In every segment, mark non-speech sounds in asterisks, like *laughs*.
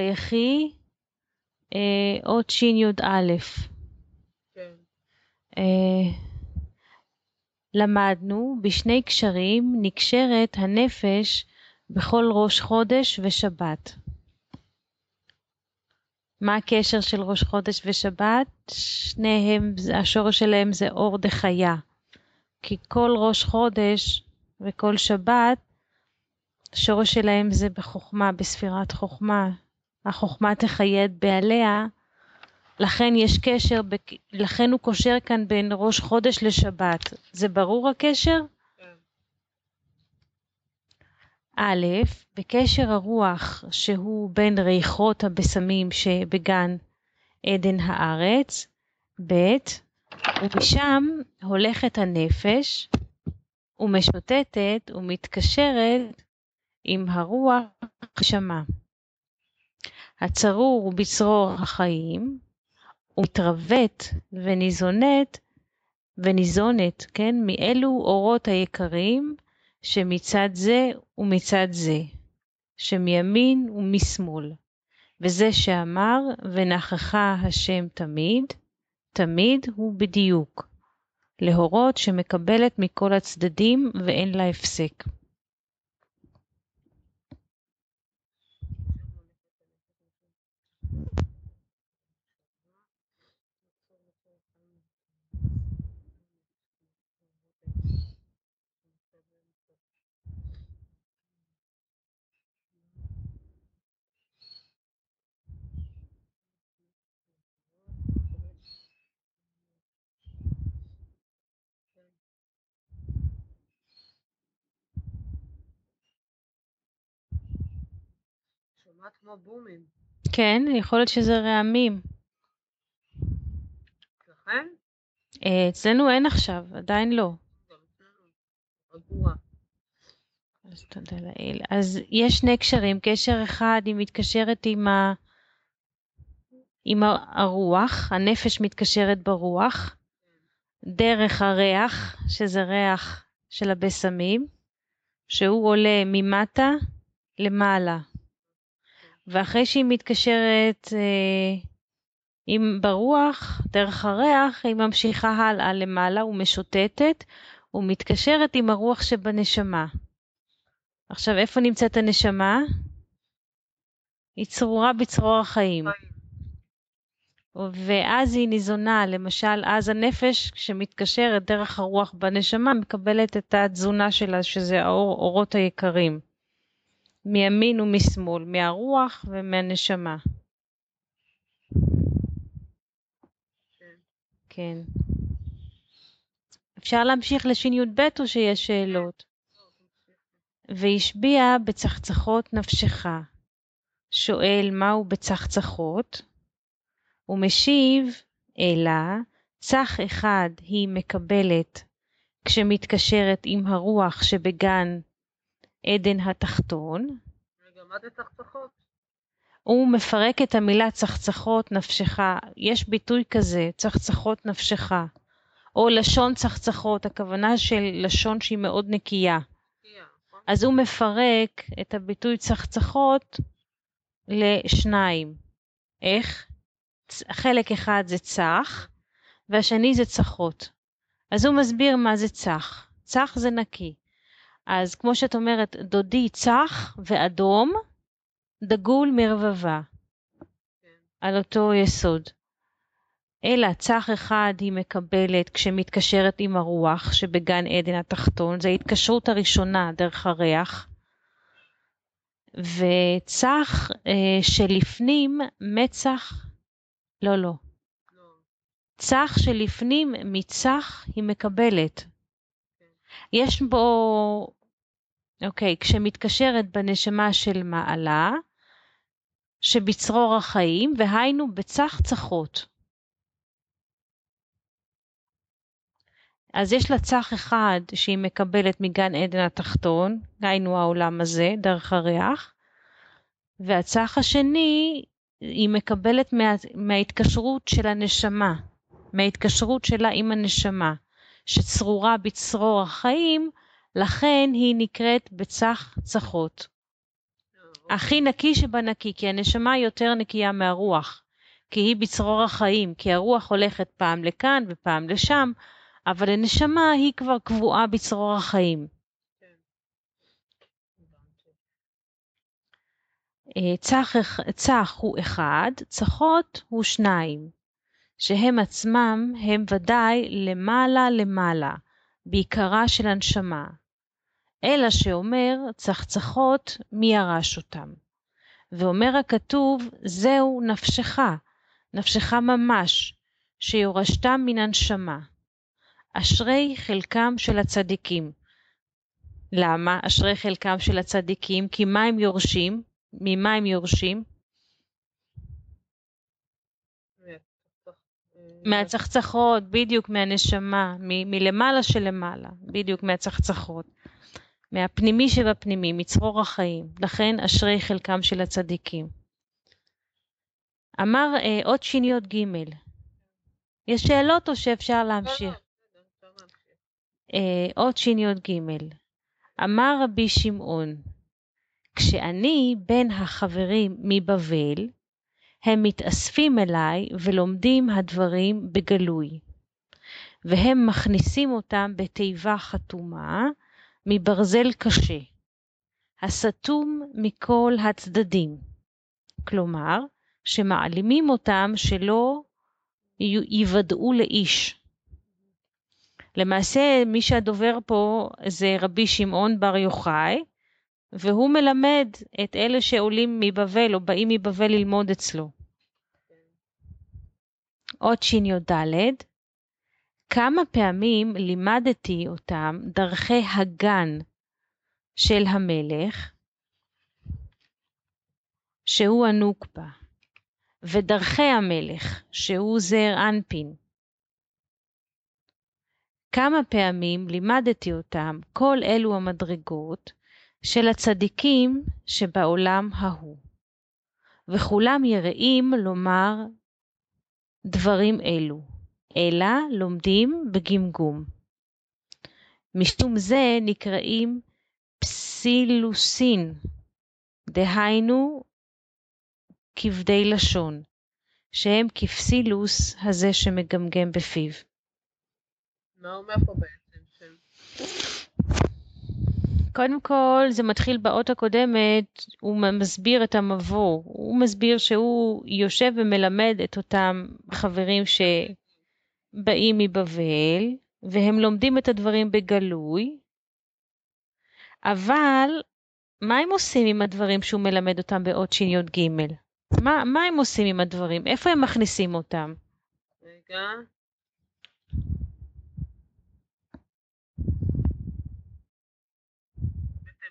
ויחי, אה, אות שי"א. כן. אה, למדנו בשני קשרים נקשרת הנפש בכל ראש חודש ושבת. מה הקשר של ראש חודש ושבת? שניהם, השורש שלהם זה אור דחיה. כי כל ראש חודש וכל שבת, השורש שלהם זה בחוכמה, בספירת חוכמה. החוכמה תחיה את בעליה, לכן יש קשר, לכן הוא קושר כאן בין ראש חודש לשבת. זה ברור הקשר? כן. א', בקשר הרוח שהוא בין ריחות הבשמים שבגן עדן הארץ, ב', ומשם הולכת הנפש ומשוטטת ומתקשרת עם הרוח שמה. הצרור בצרור החיים, ומתרווית וניזונת וניזונת, כן, מאלו אורות היקרים שמצד זה ומצד זה, שמימין ומשמאל. וזה שאמר, ונכחה השם תמיד, תמיד הוא בדיוק, להורות שמקבלת מכל הצדדים ואין לה הפסק. שומעת כמו בומים. כן, יכול להיות שזה רעמים. אצלכם? אה, אצלנו אין עכשיו, עדיין לא. אז תודה לאל. אז יש שני קשרים, קשר אחד היא מתקשרת עם, ה... עם הרוח, הנפש מתקשרת ברוח, דרך הריח, שזה ריח של הבשמים, שהוא עולה ממטה למעלה. ואחרי שהיא מתקשרת אה, עם ברוח, דרך הריח, היא ממשיכה הלאה למעלה ומשוטטת ומתקשרת עם הרוח שבנשמה. עכשיו, איפה נמצאת הנשמה? היא צרורה בצרור החיים. ואז היא ניזונה, למשל, אז הנפש, כשמתקשרת דרך הרוח בנשמה, מקבלת את התזונה שלה, שזה האור, היקרים. מימין ומשמאל, מהרוח ומהנשמה. כן. אפשר להמשיך לש"י"ב או שיש שאלות? והשביע בצחצחות נפשך. שואל מהו בצחצחות? ומשיב אלא צח אחד היא מקבלת כשמתקשרת עם הרוח שבגן עדן התחתון. רגע, מה זה צחצחות? הוא מפרק את המילה צחצחות נפשך, יש ביטוי כזה, צחצחות נפשך, או לשון צחצחות, הכוונה של לשון שהיא מאוד נקייה. נכון. אז הוא מפרק את הביטוי צחצחות לשניים. איך? חלק אחד זה צח, והשני זה צחות. אז הוא מסביר מה זה צח. צח זה נקי. אז כמו שאת אומרת, דודי צח ואדום, דגול מרבבה. כן. על אותו יסוד. אלא צח אחד היא מקבלת כשמתקשרת עם הרוח שבגן עדן התחתון, זו ההתקשרות הראשונה דרך הריח. וצח אה, שלפנים מצח, לא, לא. לא. צח שלפנים מצח היא מקבלת. כן. יש בו, אוקיי, כשמתקשרת בנשמה של מעלה, שבצרור החיים, והיינו בצח צחות. אז יש לה צח אחד שהיא מקבלת מגן עדן התחתון, היינו העולם הזה, דרך הריח, והצח השני היא מקבלת מה, מההתקשרות של הנשמה, מההתקשרות שלה עם הנשמה, שצרורה בצרור החיים, לכן היא נקראת בצח צחות. הכי נקי שבנקי, כי הנשמה יותר נקייה מהרוח, כי היא בצרור החיים, כי הרוח הולכת פעם לכאן ופעם לשם, אבל הנשמה היא כבר קבועה בצרור החיים. כן. אה, צח, צח הוא אחד, צחות הוא שניים, שהם עצמם הם ודאי למעלה למעלה, בעיקרה של הנשמה. אלא שאומר צחצחות מי ירש אותם. ואומר הכתוב זהו נפשך, נפשך ממש, שיורשתם מן הנשמה. אשרי חלקם של הצדיקים. למה אשרי חלקם של הצדיקים? כי מה הם יורשים? ממה הם יורשים? מהצח- מהצחצחות, בדיוק מהנשמה, מ- מלמעלה שלמעלה, בדיוק מהצחצחות. מהפנימי שבפנימי, מצרור החיים. לכן אשרי חלקם של הצדיקים. אמר אה, עוד שיניות ג' יש שאלות או שאפשר לא, להמשיך? לא, להמשיך. אה, עוד שיניות ג' אמר רבי שמעון, כשאני בין החברים מבבל, הם מתאספים אליי ולומדים הדברים בגלוי, והם מכניסים אותם בתיבה חתומה מברזל קשה, הסתום מכל הצדדים. כלומר, שמעלימים אותם שלא י- יוודאו לאיש. למעשה, מי שהדובר פה זה רבי שמעון בר יוחאי, והוא מלמד את אלה שעולים מבבל או באים מבבל ללמוד אצלו. עוד שי"ד, כמה פעמים לימדתי אותם דרכי הגן של המלך, שהוא הנוקבה, ודרכי המלך, שהוא זר אנפין. כמה פעמים לימדתי אותם כל אלו המדרגות של הצדיקים שבעולם ההוא, וכולם יראים לומר דברים אלו, אלא לומדים בגמגום. משום זה נקראים פסילוסין, דהיינו כבדי לשון, שהם כפסילוס הזה שמגמגם בפיו. מה אומר פה בעצם? קודם כל, זה מתחיל באות הקודמת, הוא מסביר את המבוא. הוא מסביר שהוא יושב ומלמד את אותם חברים שבאים מבבל, והם לומדים את הדברים בגלוי, אבל מה הם עושים עם הדברים שהוא מלמד אותם באות שי"ג? מה, מה הם עושים עם הדברים? איפה הם מכניסים אותם? רגע.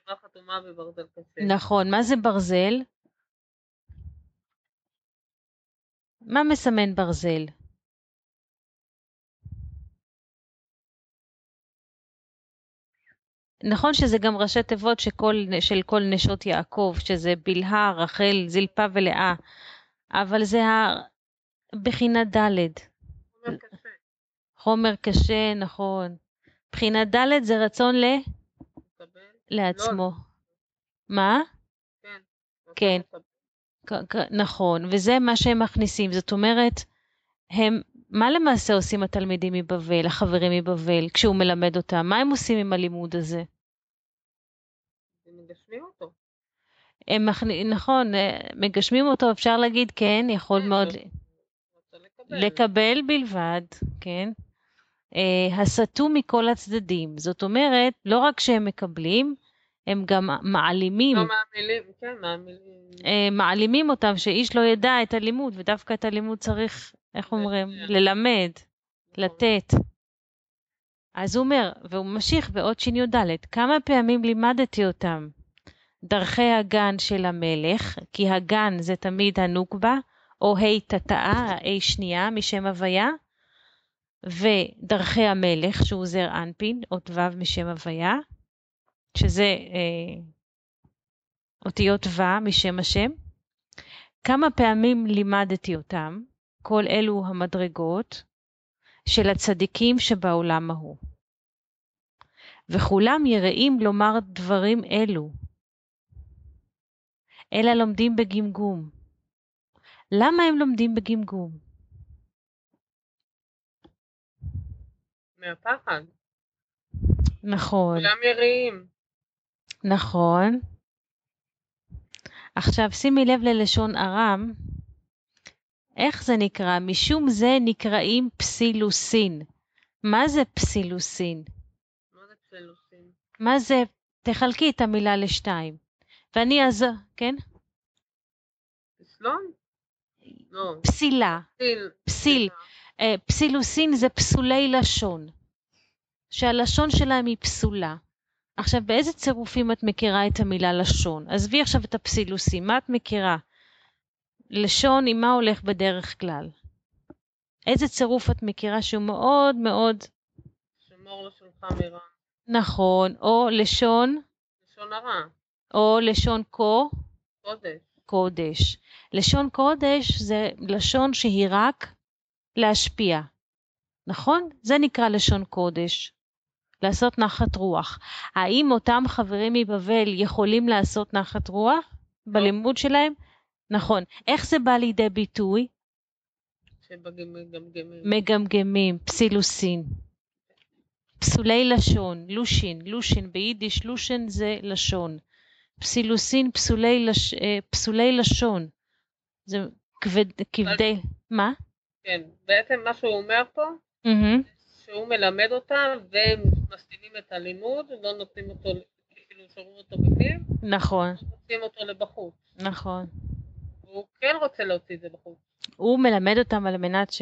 בתיבה חתומה בברזל קשה. נכון, מה זה ברזל? מה מסמן ברזל? נכון שזה גם ראשי תיבות שכל, של כל נשות יעקב, שזה בלהה, רחל, זלפה ולאה, אבל זה הבחינה ד', אומר קשה. חומר קשה, נכון. בחינה ד' זה רצון ל... לקבל? לעצמו. מה? כן. כן. נכון, וזה מה שהם מכניסים. זאת אומרת, הם, מה למעשה עושים התלמידים מבבל, החברים מבבל, כשהוא מלמד אותם? מה הם עושים עם הלימוד הזה? הם מגשמים אותו. הם מכני, נכון, אה, מגשמים אותו, אפשר להגיד כן, יכול כן, מאוד לקבל. לקבל בלבד, כן. אה, הסטו מכל הצדדים. זאת אומרת, לא רק שהם מקבלים, הם גם מעלימים, לא מהמילים, כן, מהמילים. אה, מעלימים אותם, שאיש לא ידע את הלימוד, ודווקא את הלימוד צריך, איך אומרים. ללמד, נכון. לתת. אז הוא אומר, והוא ממשיך בעוד שי"ד, כמה פעמים לימדתי אותם דרכי הגן של המלך, כי הגן זה תמיד הנוקבה, או ה' תתאה, ה' שנייה משם הוויה, ודרכי המלך, שהוא זר אנפין, אות ו' משם הוויה, שזה אה, אותיות ו' משם השם. כמה פעמים לימדתי אותם, כל אלו המדרגות, של הצדיקים שבעולם ההוא. וכולם יראים לומר דברים אלו, אלא לומדים בגמגום. למה הם לומדים בגמגום? מהפחד. נכון, כולם יראים. נכון. עכשיו שימי לב ללשון ארם, איך זה נקרא? משום זה נקראים פסילוסין. מה זה פסילוסין? מה זה צלוסים? מה זה? תחלקי את המילה לשתיים. ואני אז... כן? פסלון? לא. פסילה, פסיל. פסיל. אה, פסילוסין זה פסולי לשון. שהלשון שלהם היא פסולה. עכשיו, באיזה צירופים את מכירה את המילה לשון? עזבי עכשיו את הפסילוסים, מה את מכירה? לשון, עם מה הולך בדרך כלל? איזה צירוף את מכירה שהוא מאוד מאוד שמור לשונך מרע. נכון, או לשון, לשון הרע. או לשון כה, קודש. קודש. לשון קודש זה לשון שהיא רק להשפיע, נכון? זה נקרא לשון קודש. לעשות נחת רוח. האם אותם חברים מבבל יכולים לעשות נחת רוח בלימוד שלהם? נכון. איך זה בא לידי ביטוי? שבגמגמים. מגמגמים, פסילוסין. פסולי לשון, לושין, לושין ביידיש, לושן זה לשון. פסילוסין, פסולי, לש, אה, פסולי לשון. זה כבד, כבדי, מה? כן. בעצם מה שהוא אומר פה, מהמם. שהוא מלמד אותם והם מסתימים את הלימוד, לא נותנים אותו, כאילו שומרים אותו בפנים, נכון, מוציאים אותו לבחוץ. נכון. והוא כן רוצה להוציא את זה בחוץ. הוא מלמד אותם על מנת ש...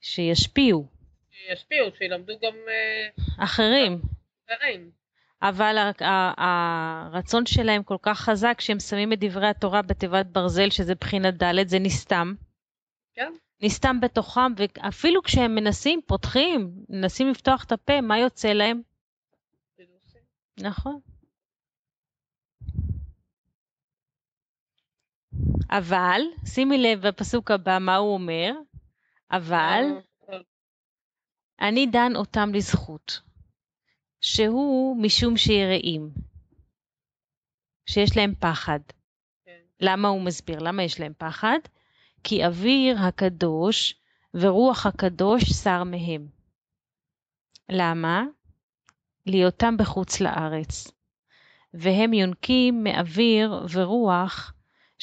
שישפיעו שישפיעו, שילמדו גם אה, אחרים. אחרים. אבל הרצון שלהם כל כך חזק שהם שמים את דברי התורה בתיבת ברזל שזה בחינת ד' זה נסתם. כן. נסתם בתוכם ואפילו כשהם מנסים, פותחים, מנסים לפתוח את הפה, מה יוצא להם? נכון. אבל, שימי לב בפסוק הבא מה הוא אומר, אבל אני דן אותם לזכות, שהוא משום שיראים, שיש להם פחד. כן. למה הוא מסביר? למה יש להם פחד? כי אוויר הקדוש ורוח הקדוש שר מהם. למה? להיותם בחוץ לארץ. והם יונקים מאוויר ורוח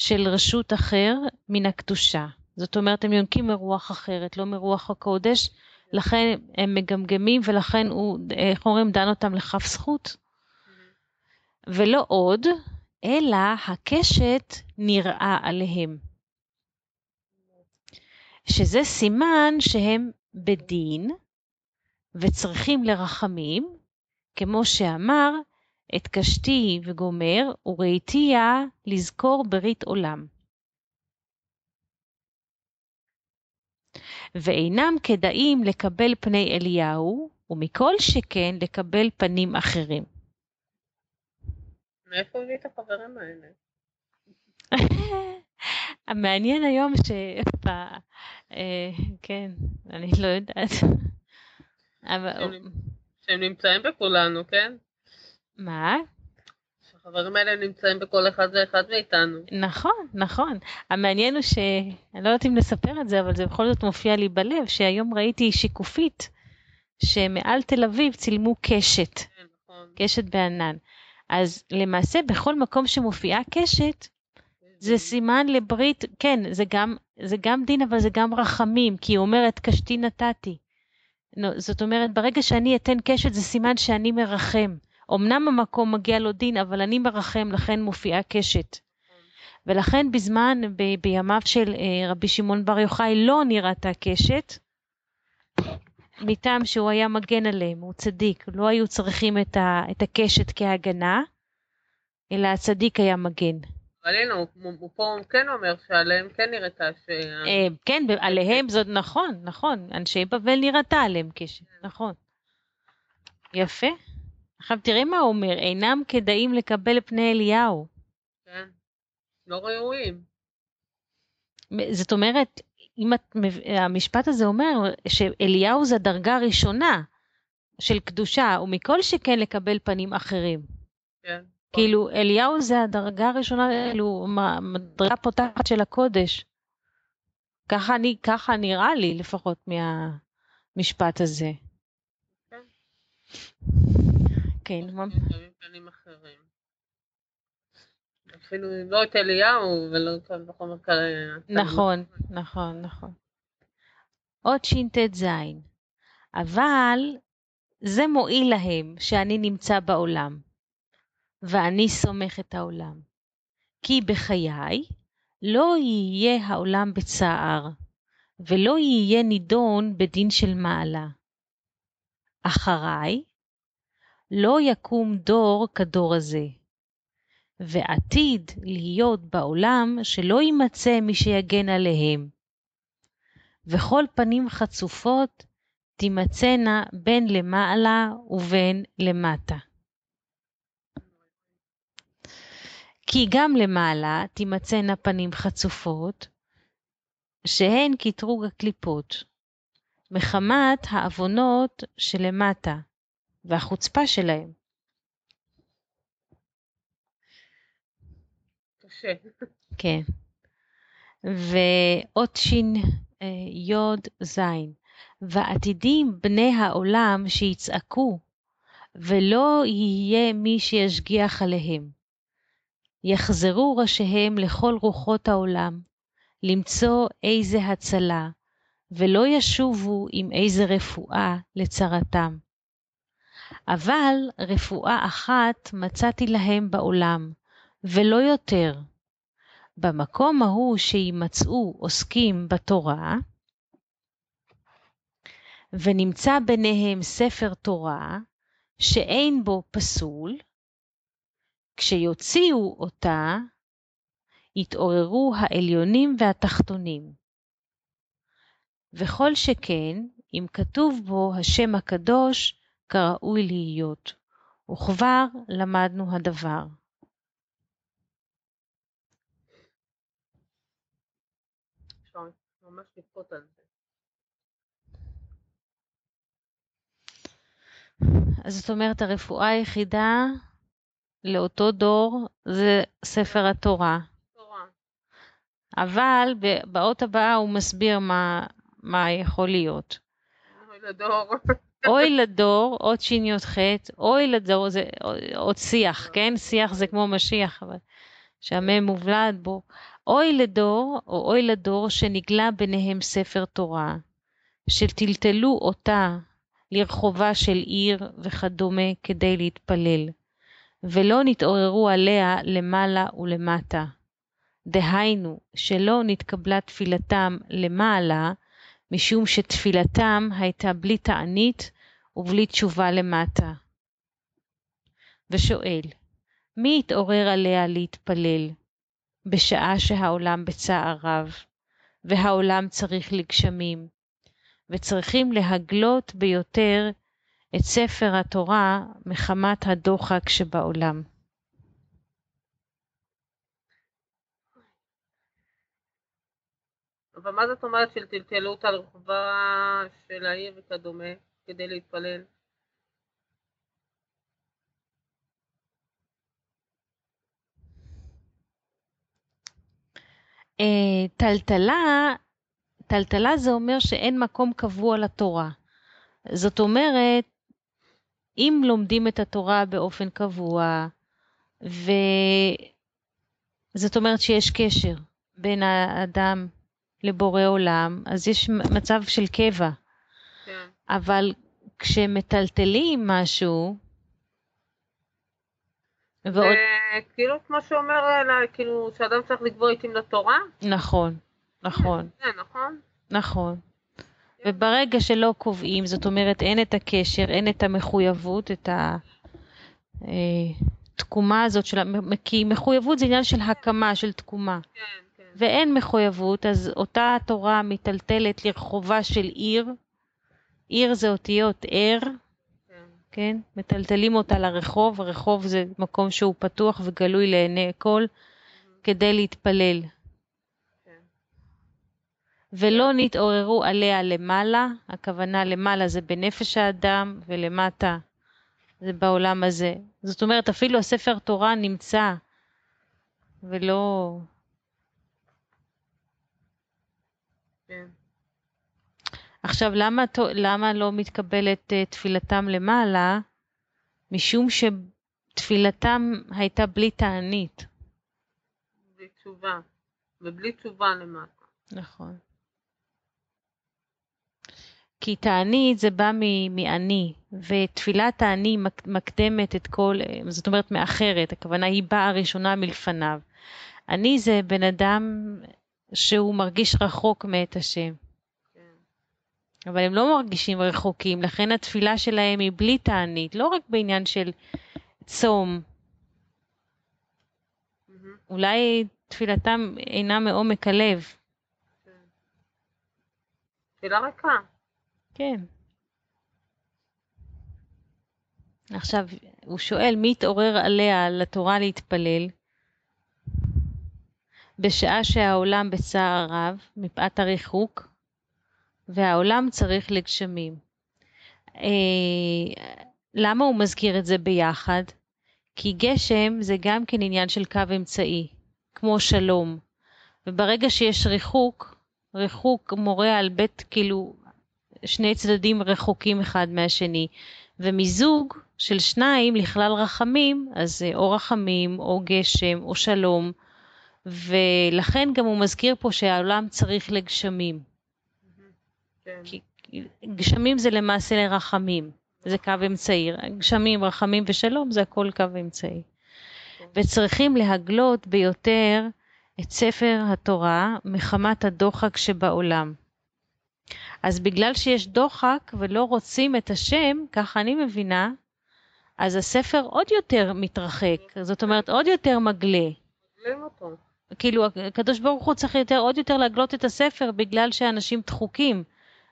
של רשות אחר מן הקדושה. זאת אומרת, הם יונקים מרוח אחרת, לא מרוח הקודש, לכן הם מגמגמים ולכן הוא, איך אומרים, דן אותם לכף זכות. ולא עוד, אלא הקשת נראה עליהם. שזה סימן שהם בדין וצריכים לרחמים, כמו שאמר, את קשתי וגומר וראיתיה לזכור ברית עולם. ואינם כדאים לקבל פני אליהו, ומכל שכן לקבל פנים אחרים. מאיפה הביא את החברים האלה? *laughs* המעניין היום ש... אה, כן, אני לא יודעת. שהם נמצאים בכולנו, כן? מה? שהחברים האלה נמצאים בכל אחד ואחד מאיתנו. נכון, נכון. המעניין הוא ש... אני לא יודעת אם לספר את זה, אבל זה בכל זאת מופיע לי בלב, שהיום ראיתי שיקופית שמעל תל אביב צילמו קשת, כן, נכון. קשת בענן. אז למעשה בכל מקום שמופיעה קשת, זה סימן לברית, כן, זה גם, זה גם דין, אבל זה גם רחמים, כי היא אומרת, קשתי נתתי. זאת אומרת, ברגע שאני אתן קשת, זה סימן שאני מרחם. אמנם המקום מגיע לו דין, אבל אני מרחם, לכן מופיעה קשת. ולכן בזמן, ב- בימיו של אה, רבי שמעון בר יוחאי, לא נראתה קשת, מטעם שהוא היה מגן עליהם, הוא צדיק, לא היו צריכים את, ה, את הקשת כהגנה, אלא הצדיק היה מגן. אבל הנה, הוא, הוא, הוא פה כן אומר שעליהם כן נראתה ש... אה, כן, עליהם זאת נכון, נכון, אנשי בבל נראתה עליהם קשת, נכון. יפה. עכשיו תראי מה הוא אומר, אינם כדאים לקבל פני אליהו. כן. לא ראויים. זאת אומרת, אם את, המשפט הזה אומר שאליהו זה דרגה ראשונה של קדושה, ומכל שכן לקבל פנים אחרים. כן. כאילו, אליהו זה הדרגה הראשונה, כאילו, מדרגה פותחת של הקודש. ככה אני, ככה נראה לי, לפחות מהמשפט הזה. כן. כן, קטנים אחרים. אפילו לא את אליהו ולא את וחומר כאלה. נכון, נכון, נכון. עוד שט"ז. אבל זה מועיל להם שאני נמצא בעולם, ואני סומך את העולם. כי בחיי לא יהיה העולם בצער, ולא יהיה נידון בדין של מעלה. אחריי לא יקום דור כדור הזה, ועתיד להיות בעולם שלא יימצא מי שיגן עליהם. וכל פנים חצופות תימצאנה בין למעלה ובין למטה. כי גם למעלה תימצאנה פנים חצופות, שהן קטרוג הקליפות, מחמת העוונות שלמטה, והחוצפה שלהם. קשה. כן. ועוד שין אה, יוד זין. ועתידים בני העולם שיצעקו, ולא יהיה מי שישגיח עליהם. יחזרו ראשיהם לכל רוחות העולם, למצוא איזה הצלה, ולא ישובו עם איזה רפואה לצרתם. אבל רפואה אחת מצאתי להם בעולם, ולא יותר. במקום ההוא שימצאו עוסקים בתורה, ונמצא ביניהם ספר תורה, שאין בו פסול, כשיוציאו אותה, יתעוררו העליונים והתחתונים. וכל שכן, אם כתוב בו השם הקדוש, כראוי להיות, וכבר למדנו הדבר. אז זאת אומרת, הרפואה היחידה לאותו דור זה ספר התורה. תורה. אבל באות הבאה הוא מסביר מה, מה יכול להיות. אוי לדור. אוי לדור, עוד שי"ח, אוי לדור, זה עוד שיח, כן? שיח זה כמו משיח, אבל שהמם מובלד בו. אוי לדור, או אוי לדור שנגלה ביניהם ספר תורה, שטלטלו אותה לרחובה של עיר וכדומה כדי להתפלל, ולא נתעוררו עליה למעלה ולמטה. דהיינו, שלא נתקבלה תפילתם למעלה, משום שתפילתם הייתה בלי תענית ובלי תשובה למטה. ושואל, מי יתעורר עליה להתפלל, בשעה שהעולם בצער רב, והעולם צריך לגשמים, וצריכים להגלות ביותר את ספר התורה מחמת הדוחק שבעולם. אבל מה זאת אומרת של טלטלו אותה לרחובה של העיר וכדומה כדי להתפלל? אה, טלטלה, טלטלה זה אומר שאין מקום קבוע לתורה. זאת אומרת, אם לומדים את התורה באופן קבוע, וזאת אומרת שיש קשר בין האדם לבורא עולם, אז יש מצב של קבע. כן. אבל כשמטלטלים משהו, ועוד, זה כאילו כמו שאומר, כאילו שאדם צריך לקבוע עיתים לתורה? נכון, נכון, כן, נכון? נכון. וברגע שלא קובעים, זאת אומרת אין את הקשר, אין את המחויבות, את התקומה הזאת של, כי מחויבות זה עניין של הקמה, של תקומה. כן, כן. ואין מחויבות, אז אותה התורה מיטלטלת לרחובה של עיר, עיר זה אותיות ער, כן. כן? מטלטלים אותה לרחוב, הרחוב זה מקום שהוא פתוח וגלוי לעיני הכל, כדי להתפלל. ולא נתעוררו עליה למעלה, הכוונה למעלה זה בנפש האדם ולמטה זה בעולם הזה. זאת אומרת, אפילו הספר תורה נמצא, ולא... כן. עכשיו, למה, למה לא מתקבלת uh, תפילתם למעלה? משום שתפילתם הייתה בלי תענית. בלי תשובה, ובלי תשובה למטה. נכון. כי תענית זה בא מעני, ותפילת העני מקדמת את כל, זאת אומרת מאחרת, הכוונה היא באה ראשונה מלפניו. אני זה בן אדם שהוא מרגיש רחוק מאת השם. אבל הם לא מרגישים רחוקים, לכן התפילה שלהם היא בלי תענית, לא רק בעניין של צום. אולי תפילתם אינה מעומק הלב. כן. תפילה ריקה. כן. עכשיו, הוא שואל, מי התעורר עליה לתורה להתפלל? בשעה שהעולם בצער רב, מפאת הריחוק, והעולם צריך לגשמים. אה, למה הוא מזכיר את זה ביחד? כי גשם זה גם כן עניין של קו אמצעי, כמו שלום. וברגע שיש ריחוק, ריחוק מורה על בית, כאילו, שני צדדים רחוקים אחד מהשני, ומיזוג של שניים לכלל רחמים, אז או רחמים, או גשם, או שלום, ולכן גם הוא מזכיר פה שהעולם צריך לגשמים. כן. כי גשמים זה למעשה לרחמים, זה קו אמצעי, גשמים, רחמים ושלום זה הכל קו אמצעי. כן. וצריכים להגלות ביותר את ספר התורה מחמת הדוחק שבעולם. אז בגלל שיש דוחק ולא רוצים את השם, ככה אני מבינה, אז הספר עוד יותר מתרחק, זאת אומרת עוד יותר מגלה. כאילו הקדוש ברוך הוא צריך יותר, עוד יותר להגלות את הספר בגלל שאנשים דחוקים.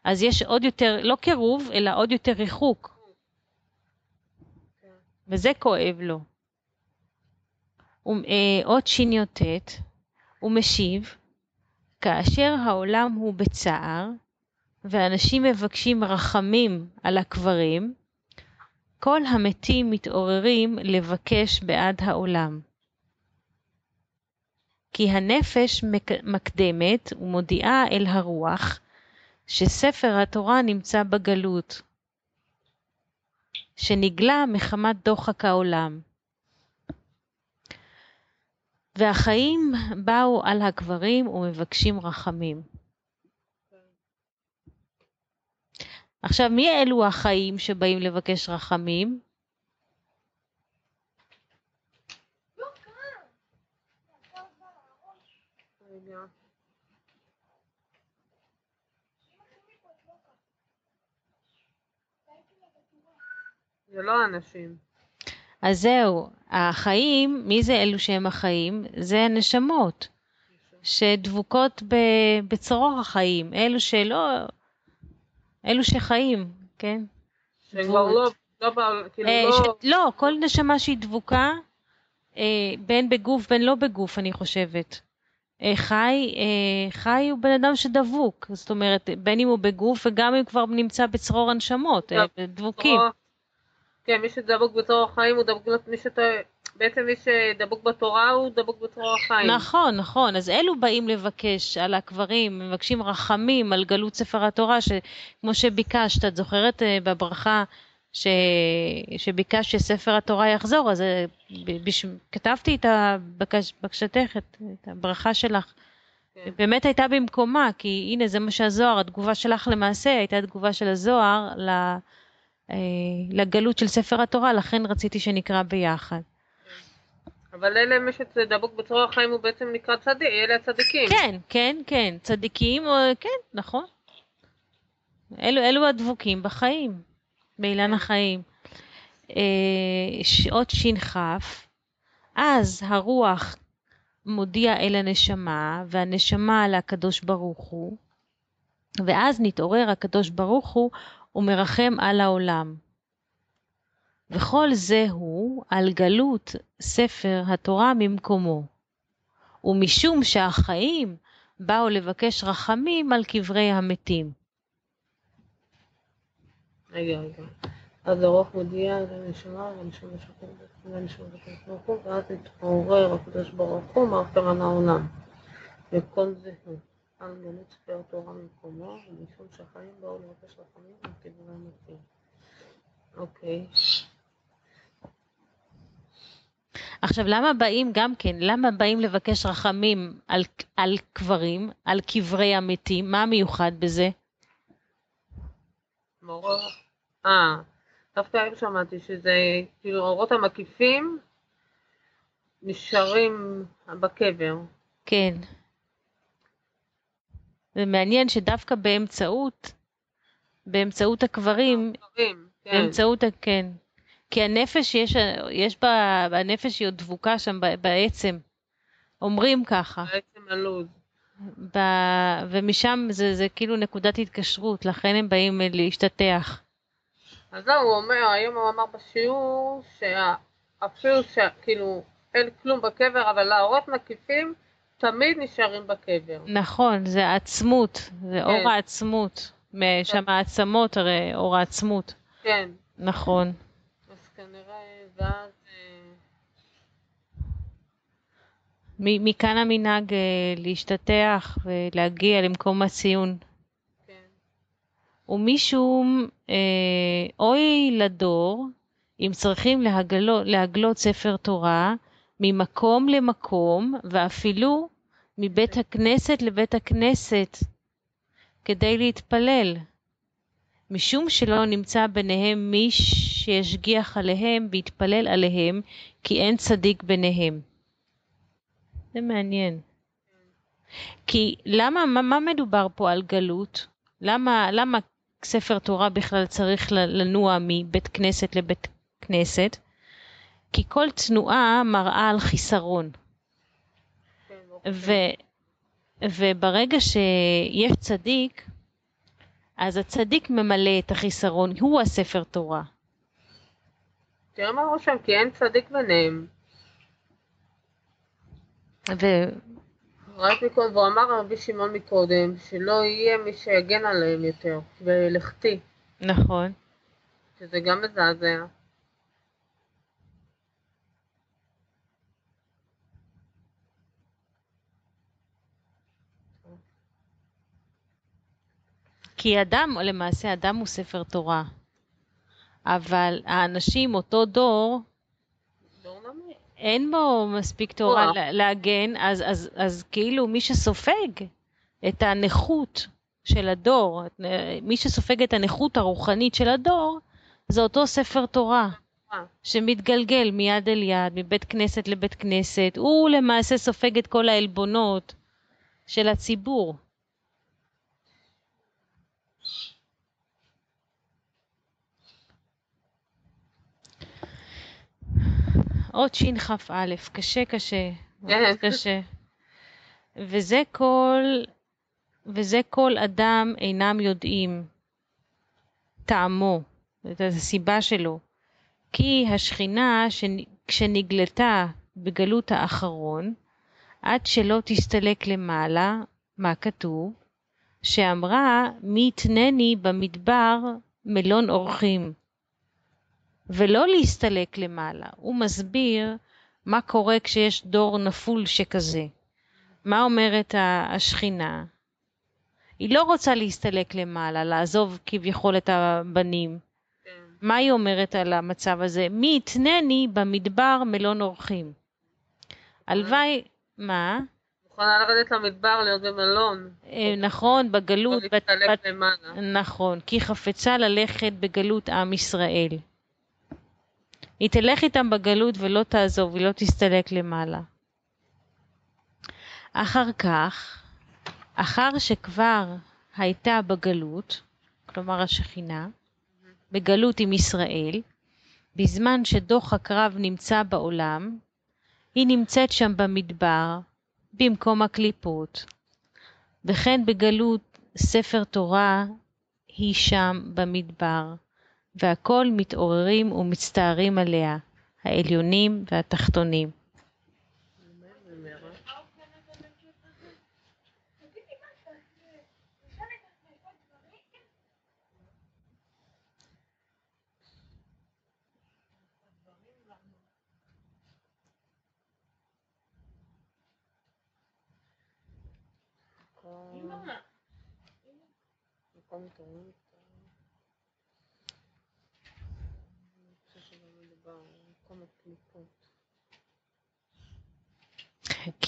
אז יש עוד יותר, לא קירוב, אלא עוד יותר ריחוק. וזה כואב לו. אה, עוד שי"ט, הוא משיב, כאשר העולם הוא בצער, ואנשים מבקשים רחמים על הקברים, כל המתים מתעוררים לבקש בעד העולם. כי הנפש מקדמת ומודיעה אל הרוח שספר התורה נמצא בגלות, שנגלה מחמת דוחק העולם. והחיים באו על הקברים ומבקשים רחמים. עכשיו, מי אלו החיים שבאים לבקש רחמים? זה לא אנשים. אז זהו, החיים, מי זה אלו שהם החיים? זה הנשמות שדבוקות בצרור החיים, אלו שלא, אלו שחיים, כן? שכבר לא, לא, כאילו אה, לא... ש... לא, כל נשמה שהיא דבוקה, אה, בין בגוף בין לא בגוף, אני חושבת. אה, חי, אה, חי הוא בן אדם שדבוק, זאת אומרת, בין אם הוא בגוף וגם אם כבר נמצא בצרור הנשמות, אה, דבוקים. כן, מי שדבוק בצרור החיים הוא דבוק, מי שאתה... בעצם מי שדבוק בתורה הוא דבוק בצרור החיים. נכון, נכון. אז אלו באים לבקש על הקברים, מבקשים רחמים על גלות ספר התורה, שכמו שביקשת, את זוכרת בברכה ש... שביקשת שספר התורה יחזור, אז בש... כתבתי את הבקש... בקשתך, את, את הברכה שלך. כן. באמת הייתה במקומה, כי הנה זה מה שהזוהר, התגובה שלך למעשה הייתה תגובה של הזוהר אה, לגלות של ספר התורה, לכן רציתי שנקרא ביחד. אבל אלה מי שדבוק בצרור החיים הוא בעצם נקרא צדיק, אלה הצדיקים. כן, כן, כן, צדיקים, כן, נכון. אלו, אלו הדבוקים בחיים, באילן החיים. אה, שעות ש"כ, אז הרוח מודיע אל הנשמה, והנשמה לקדוש ברוך הוא, ואז נתעורר הקדוש ברוך הוא ומרחם על העולם. וכל זה הוא על גלות ספר התורה ממקומו. ומשום שהחיים באו לבקש רחמים על קברי המתים. רגע, רגע. אז הרוח מודיע לנשמה, לנשמה שקום, לנשמה שקום, ואז התעורר הקדוש ברוך הוא מאחר העולם. וכל זה הוא. על גלות ספר תורה ממקומו, ומשום שהחיים באו לבקש רחמים וכדברי מתים. אוקיי. עכשיו, למה באים גם כן, למה באים לבקש רחמים על, על קברים, על קברי המתים? מה מיוחד בזה? מעורר, אה, דווקא היום שמעתי שזה, כאילו, האורות המקיפים נשארים בקבר. כן. זה מעניין שדווקא באמצעות, באמצעות הקברים, הקברים, כן. באמצעות, כן. כי הנפש, יש, יש בה, הנפש היא עוד דבוקה שם בעצם. אומרים ככה. בעצם הלו"ז. ב... ומשם זה, זה כאילו נקודת התקשרות, לכן הם באים להשתטח. אז זהו, הוא אומר, היום הוא אמר בשיעור, שאפילו שכאילו אין כלום בקבר, אבל האורות מקיפים תמיד נשארים בקבר. נכון, זה העצמות, זה כן. אור העצמות. שם העצמות הרי אור העצמות. כן, נכון. אז כנראה, ואז... אה, מכאן המנהג אה, להשתטח ולהגיע למקום הציון. כן, ומשום אה, אוי לדור, אם צריכים להגלות, להגלות ספר תורה ממקום למקום, ואפילו מבית הכנסת לבית הכנסת, כדי להתפלל. משום שלא נמצא ביניהם מי שישגיח עליהם ויתפלל עליהם, כי אין צדיק ביניהם. זה מעניין. כי למה, מה, מה מדובר פה על גלות? למה, למה ספר תורה בכלל צריך לנוע מבית כנסת לבית כנסת? כי כל תנועה מראה על חיסרון. כן, ו, וברגע שיש צדיק, אז הצדיק ממלא את החיסרון, הוא הספר תורה. תראה מה רושם, כי אין צדיק ביניהם. רק מקודם, והוא אמר רבי שמעון מקודם, שלא יהיה מי שיגן עליהם יותר, ולכתי, ונכון, שזה גם מזעזע. כי אדם, למעשה אדם הוא ספר תורה. אבל האנשים, אותו דור. אין בו מספיק תורה להגן, אז, אז, אז כאילו מי שסופג את הנכות של הדור, מי שסופג את הנכות הרוחנית של הדור, זה אותו ספר תורה שמתגלגל מיד אל יד, מבית כנסת לבית כנסת, הוא למעשה סופג את כל העלבונות של הציבור. עוד שכ"א, קשה קשה, כן. קשה. וזה כל, וזה כל אדם אינם יודעים טעמו, את הסיבה שלו. כי השכינה שנ- כשנגלתה בגלות האחרון, עד שלא תסתלק למעלה, מה כתוב? שאמרה, מי יתנני במדבר מלון אורחים. ולא להסתלק למעלה. הוא מסביר מה קורה כשיש דור נפול שכזה. מה אומרת השכינה? היא לא רוצה להסתלק למעלה, לעזוב כביכול את הבנים. כן. מה היא אומרת על המצב הזה? מי יתנני במדבר מלון אורחים. הלוואי, מה? מוכנה לרדת למדבר, להיות במלון. אה, נכון, לא בגלות, בת- להסתלק בת- למעלה. נכון, כי חפצה ללכת בגלות עם ישראל. היא תלך איתם בגלות ולא תעזוב, היא לא תסתלק למעלה. אחר כך, אחר שכבר הייתה בגלות, כלומר השכינה, בגלות עם ישראל, בזמן שדוח הקרב נמצא בעולם, היא נמצאת שם במדבר, במקום הקליפות, וכן בגלות ספר תורה היא שם במדבר, והכל מתעוררים ומצטערים עליה, העליונים והתחתונים. מקום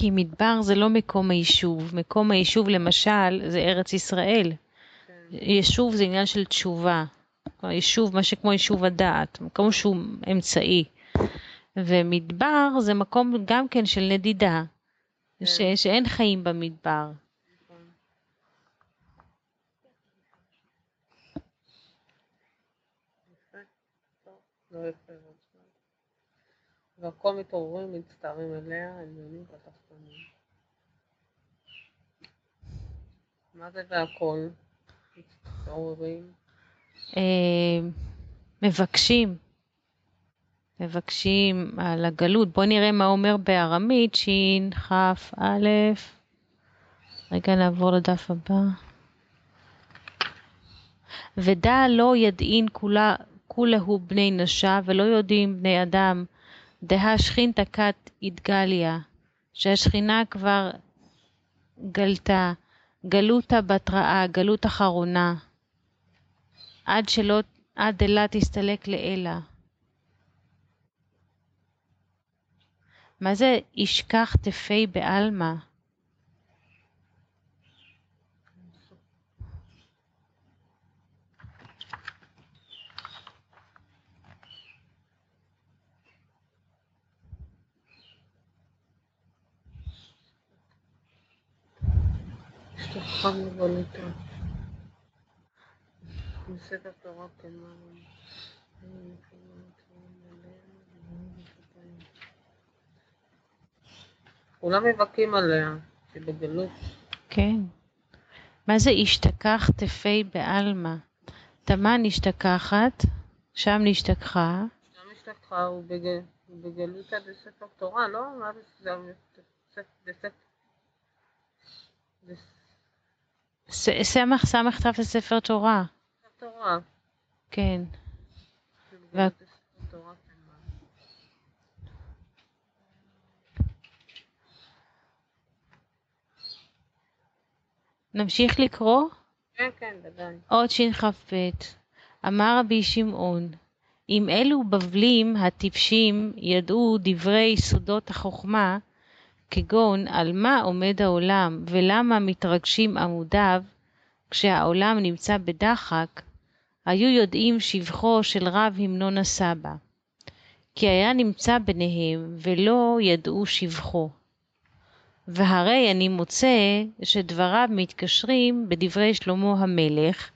כי מדבר זה לא מקום היישוב. מקום היישוב למשל זה ארץ ישראל. כן, יישוב זה עניין של תשובה. יישוב, מה שכמו יישוב הדעת, מקום שהוא אמצעי. ומדבר זה מקום גם כן של נדידה, כן. ש, שאין חיים במדבר. לא יפה. והכל מתעוררים, מצטערים אליה, עליונים ותחתונים. מה זה והכל? מתעוררים. אה, מבקשים, מבקשים על הגלות. בואו נראה מה אומר בארמית, שין, כף, א', רגע נעבור לדף הבא. ודע לא ידעין כולה, כולהו בני נשה ולא יודעים בני אדם, דהה שכינתא כת התגליה, שהשכינה כבר גלתה, גלותא בתראה, גלות אחרונה, עד שלא, עד אלה תסתלק לאלה. מה זה ישכח תפי בעלמא? אשתך מבולטה. בספר תורה תימן. כולם מבכים עליה, שהיא בגלות. כן. מה זה השתכח תפי בעלמא? תמן נשתכחת, שם נשתכחה, שם אשתך הוא בג- הוא בגלותא בספר תורה, לא? מה זה זה סמך סמך תף לספר תורה, תורה. כן. וה... תורה תימן. נמשיך לקרוא? כן, כן, ודאי. עוד שכ"ב אמר רבי שמעון אם אלו בבלים הטיפשים ידעו דברי סודות החוכמה כגון על מה עומד העולם ולמה מתרגשים עמודיו כשהעולם נמצא בדחק היו יודעים שבחו של רב המנון הסבא כי היה נמצא ביניהם ולא ידעו שבחו והרי אני מוצא שדבריו מתקשרים בדברי שלמה המלך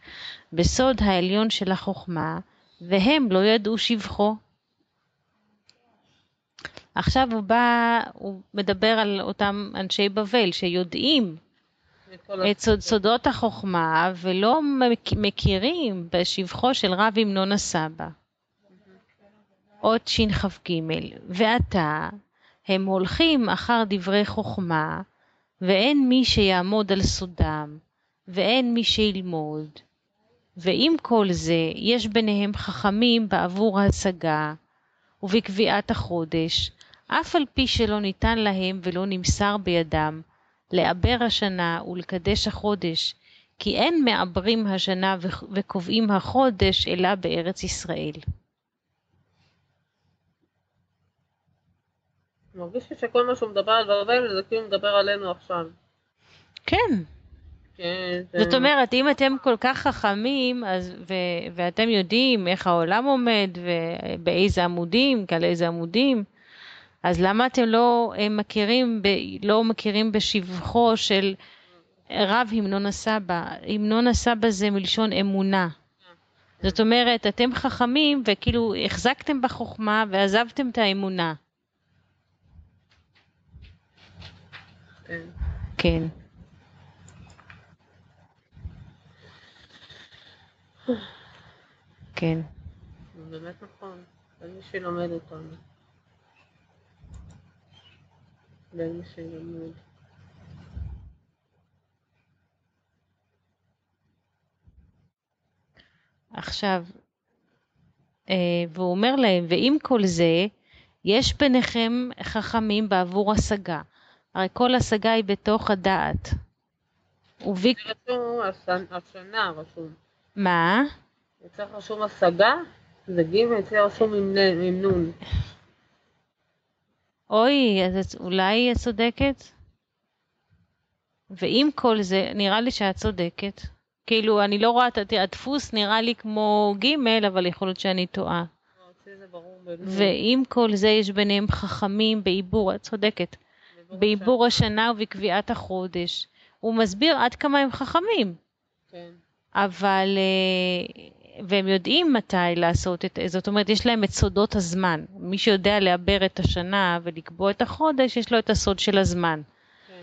בסוד העליון של החוכמה והם לא ידעו שבחו. עכשיו הוא בא, הוא מדבר על אותם אנשי בבל שיודעים את סוד, סודות החוכמה ולא מכ- מכירים בשבחו של רב המנון הסבא. עוד שכ"ג ועתה הם הולכים אחר דברי חוכמה ואין מי שיעמוד על סודם ואין מי שילמוד ועם כל זה יש ביניהם חכמים בעבור ההשגה ובקביעת החודש אף על פי שלא ניתן להם ולא נמסר בידם לעבר השנה ולקדש החודש כי אין מעברים השנה וקובעים החודש אלא בארץ ישראל. מרגיש לי שכל מה שהוא מדבר על בבל זה כאילו מדבר עלינו עכשיו. כן, כן, זה... זאת אומרת, אם אתם כל כך חכמים, אז, ו, ואתם יודעים איך העולם עומד, ובאיזה עמודים, על איזה עמודים, אז למה אתם לא אה, מכירים, ב, לא מכירים בשבחו של רב המנון הסבא? המנון הסבא זה מלשון אמונה. זאת אומרת, אתם חכמים וכאילו החזקתם בחוכמה ועזבתם את האמונה. כן. כן. באמת נכון. אין מי שילמד אותנו. ואין מי שילמד. עכשיו, אה, והוא אומר להם, ועם כל זה, יש ביניכם חכמים בעבור השגה. הרי כל השגה היא בתוך הדעת. וביק... זה רשום השנ- השנה, רשום. מה? אצלך רשום השגה, זה ג', אצלי רשום עם נ- עם נון. אוי, אז אולי את צודקת? ועם כל זה, נראה לי שאת צודקת. כאילו, אני לא רואה, את- הדפוס נראה לי כמו ג', אבל יכול להיות שאני טועה. ועם כל זה יש ביניהם חכמים בעיבור, את צודקת, בעיבור השנה ובקביעת החודש. הוא מסביר עד כמה הם חכמים, כן. אבל... אה, והם יודעים מתי לעשות את... זאת אומרת, יש להם את סודות הזמן. מי שיודע לעבר את השנה ולקבוע את החודש, יש לו את הסוד של הזמן. כן.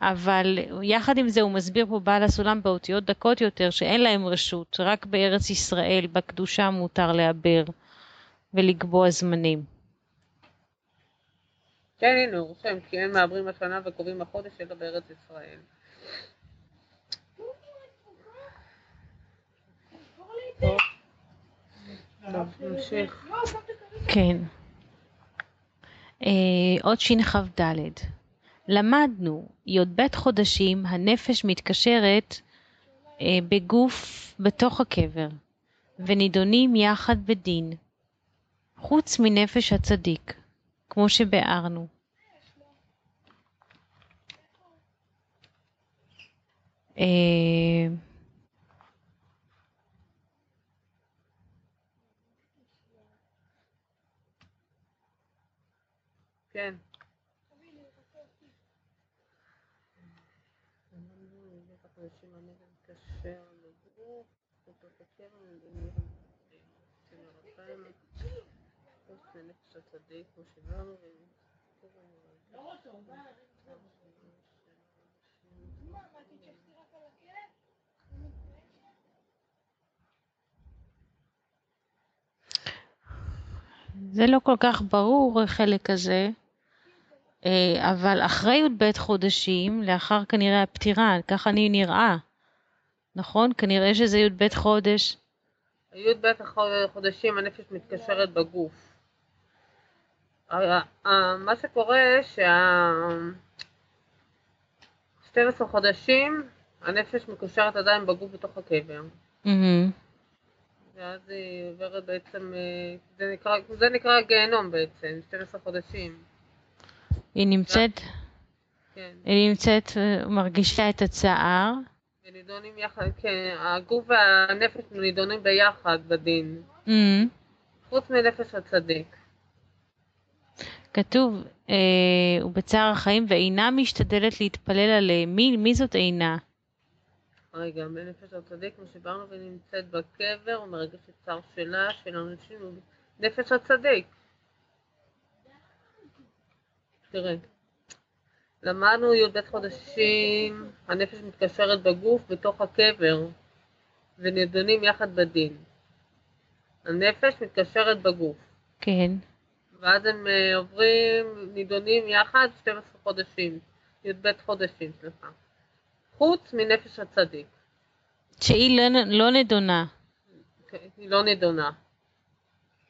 אבל יחד עם זה הוא מסביר פה בעל הסולם באותיות דקות יותר שאין להם רשות, רק בארץ ישראל, בקדושה מותר לעבר ולקבוע זמנים. כן, הנה, הוא רושם, כי אין מעברים השנה וקובעים החודש אלא בארץ ישראל. כן. אה, עוד שכ"ד. למדנו, י"ב חודשים הנפש מתקשרת אה, בגוף בתוך הקבר, ונידונים יחד בדין, חוץ מנפש הצדיק, כמו שביארנו. כן. זה לא כל כך ברור החלק הזה, אבל אחרי י"ב חודשים, לאחר כנראה הפטירה, כך אני נראה, נכון? כנראה שזה י"ב חודש. י"ב החודשים הנפש מתקשרת בגוף. ה- ה- מה שקורה שה... 12 חודשים הנפש מקושרת עדיין בגוף בתוך הקבר. ואז היא עוברת בעצם, אה, זה נקרא, זה נקרא גיהנום בעצם, 12 חודשים. היא נמצאת, כן. היא נמצאת, אה, מרגישה את הצער, ונידונים יחד, כן, הגוף והנפש נידונים ביחד בדין, מהמם. חוץ מנפש הצדיק. כתוב, אה, ובצער החיים, ואינה משתדלת להתפלל עליהם. מי, מי זאת אינה? רגע, בנפש הצדיק, כמו שדיברנו, ונמצאת בקבר, ומרגשת צער שלה, של אנשים, נפש הצדיק. תראה, למדנו י"ב חודשים, הנפש מתקשרת בגוף בתוך הקבר, ונידונים יחד בדין. הנפש מתקשרת בגוף, כן. ואז הם אה, עוברים, נידונים יחד 12 חודשים, י"ב חודשים, סליחה. חוץ מנפש הצדיק. שהיא לא, לא נדונה. כן, היא לא נידונה.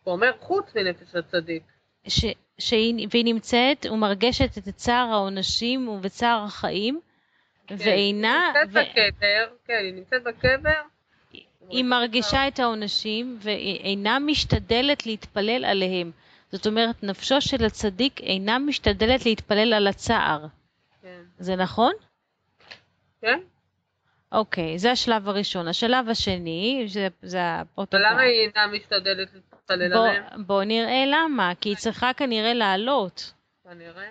הוא אומר חוץ מנפש הצדיק. ש, שהיא, והיא נמצאת ומרגשת את צער העונשים ובצער החיים, ואינה, היא נמצאת בקבר, כן, היא נמצאת בקבר. היא מרגישה את העונשים ואינה משתדלת להתפלל עליהם. זאת אומרת, נפשו של הצדיק אינה משתדלת להתפלל על הצער. כן. זה נכון? כן? אוקיי, זה השלב הראשון. השלב השני, זה, זה הפרוטוקול. ולמה היא אינה משתדלת להתפלל בוא, בוא נראה למה, כי היא צריכה כנראה לעלות. כנראה.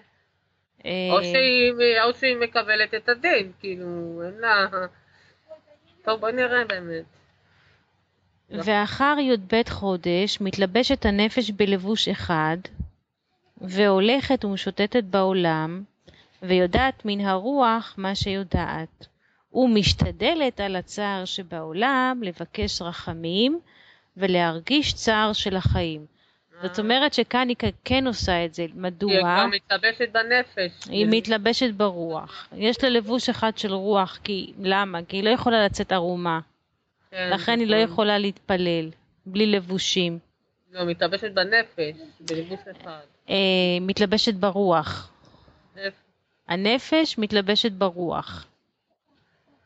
אה, או שהיא, או שהיא מקבלת את הדין, כאילו, אין לה... טוב, בוא נראה באמת. ואחר י"ב חודש מתלבשת הנפש בלבוש אחד, והולכת ומשוטטת בעולם, ויודעת מן הרוח מה שיודעת, ומשתדלת על הצער שבעולם לבקש רחמים ולהרגיש צער של החיים. זאת אומרת שכאן היא כן עושה את זה. היא מדוע? כבר מתלבשת בנפש. היא מתלבשת ברוח. יש לה לבוש אחד של רוח, כי למה? כי היא לא יכולה לצאת ערומה. כן, לכן היא לא נכון. יכולה להתפלל, בלי לבושים. לא, מתלבשת בנפש, בלבוש אחד. אה, מתלבשת ברוח. איפה? הנפש מתלבשת ברוח.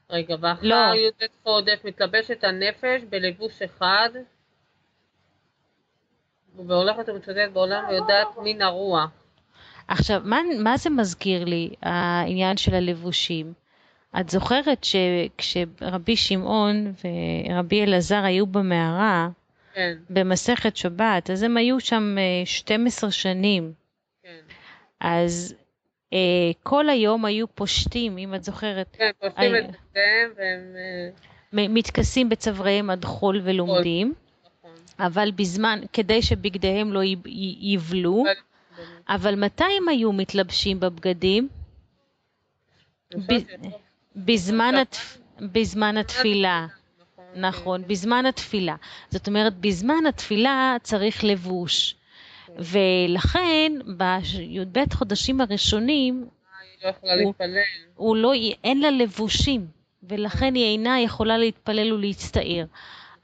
רגע, ואחר לא. י"ט חודש מתלבשת הנפש בלבוש אחד, והולכת ומצודדת בעולם ויודעת מן הרוח. עכשיו, מה, מה זה מזכיר לי, העניין של הלבושים? את זוכרת שכשרבי שמעון ורבי אלעזר היו במערה, כן, במסכת שבת, אז הם היו שם אה, 12 שנים. כן. אז אה, כל היום היו פושטים, אם את זוכרת, כן, פושטים אה, את בגדיהם והם... אה, מתכסים בצוואריהם עד חול ולומדים, נכון. אבל בזמן, כדי שבגדיהם לא יבלו, אבל- מתי הם היו מתלבשים בבגדים? שיכול- בזמן, התפ... בזמן התפילה. נכון, נכון, כן, בזמן התפילה. זאת אומרת, בזמן התפילה צריך לבוש. ולכן, בי"ב חודשים הראשונים, היא לא. הוא לא, אין לה לבושים, ולכן היא אינה יכולה להתפלל ולהצטער.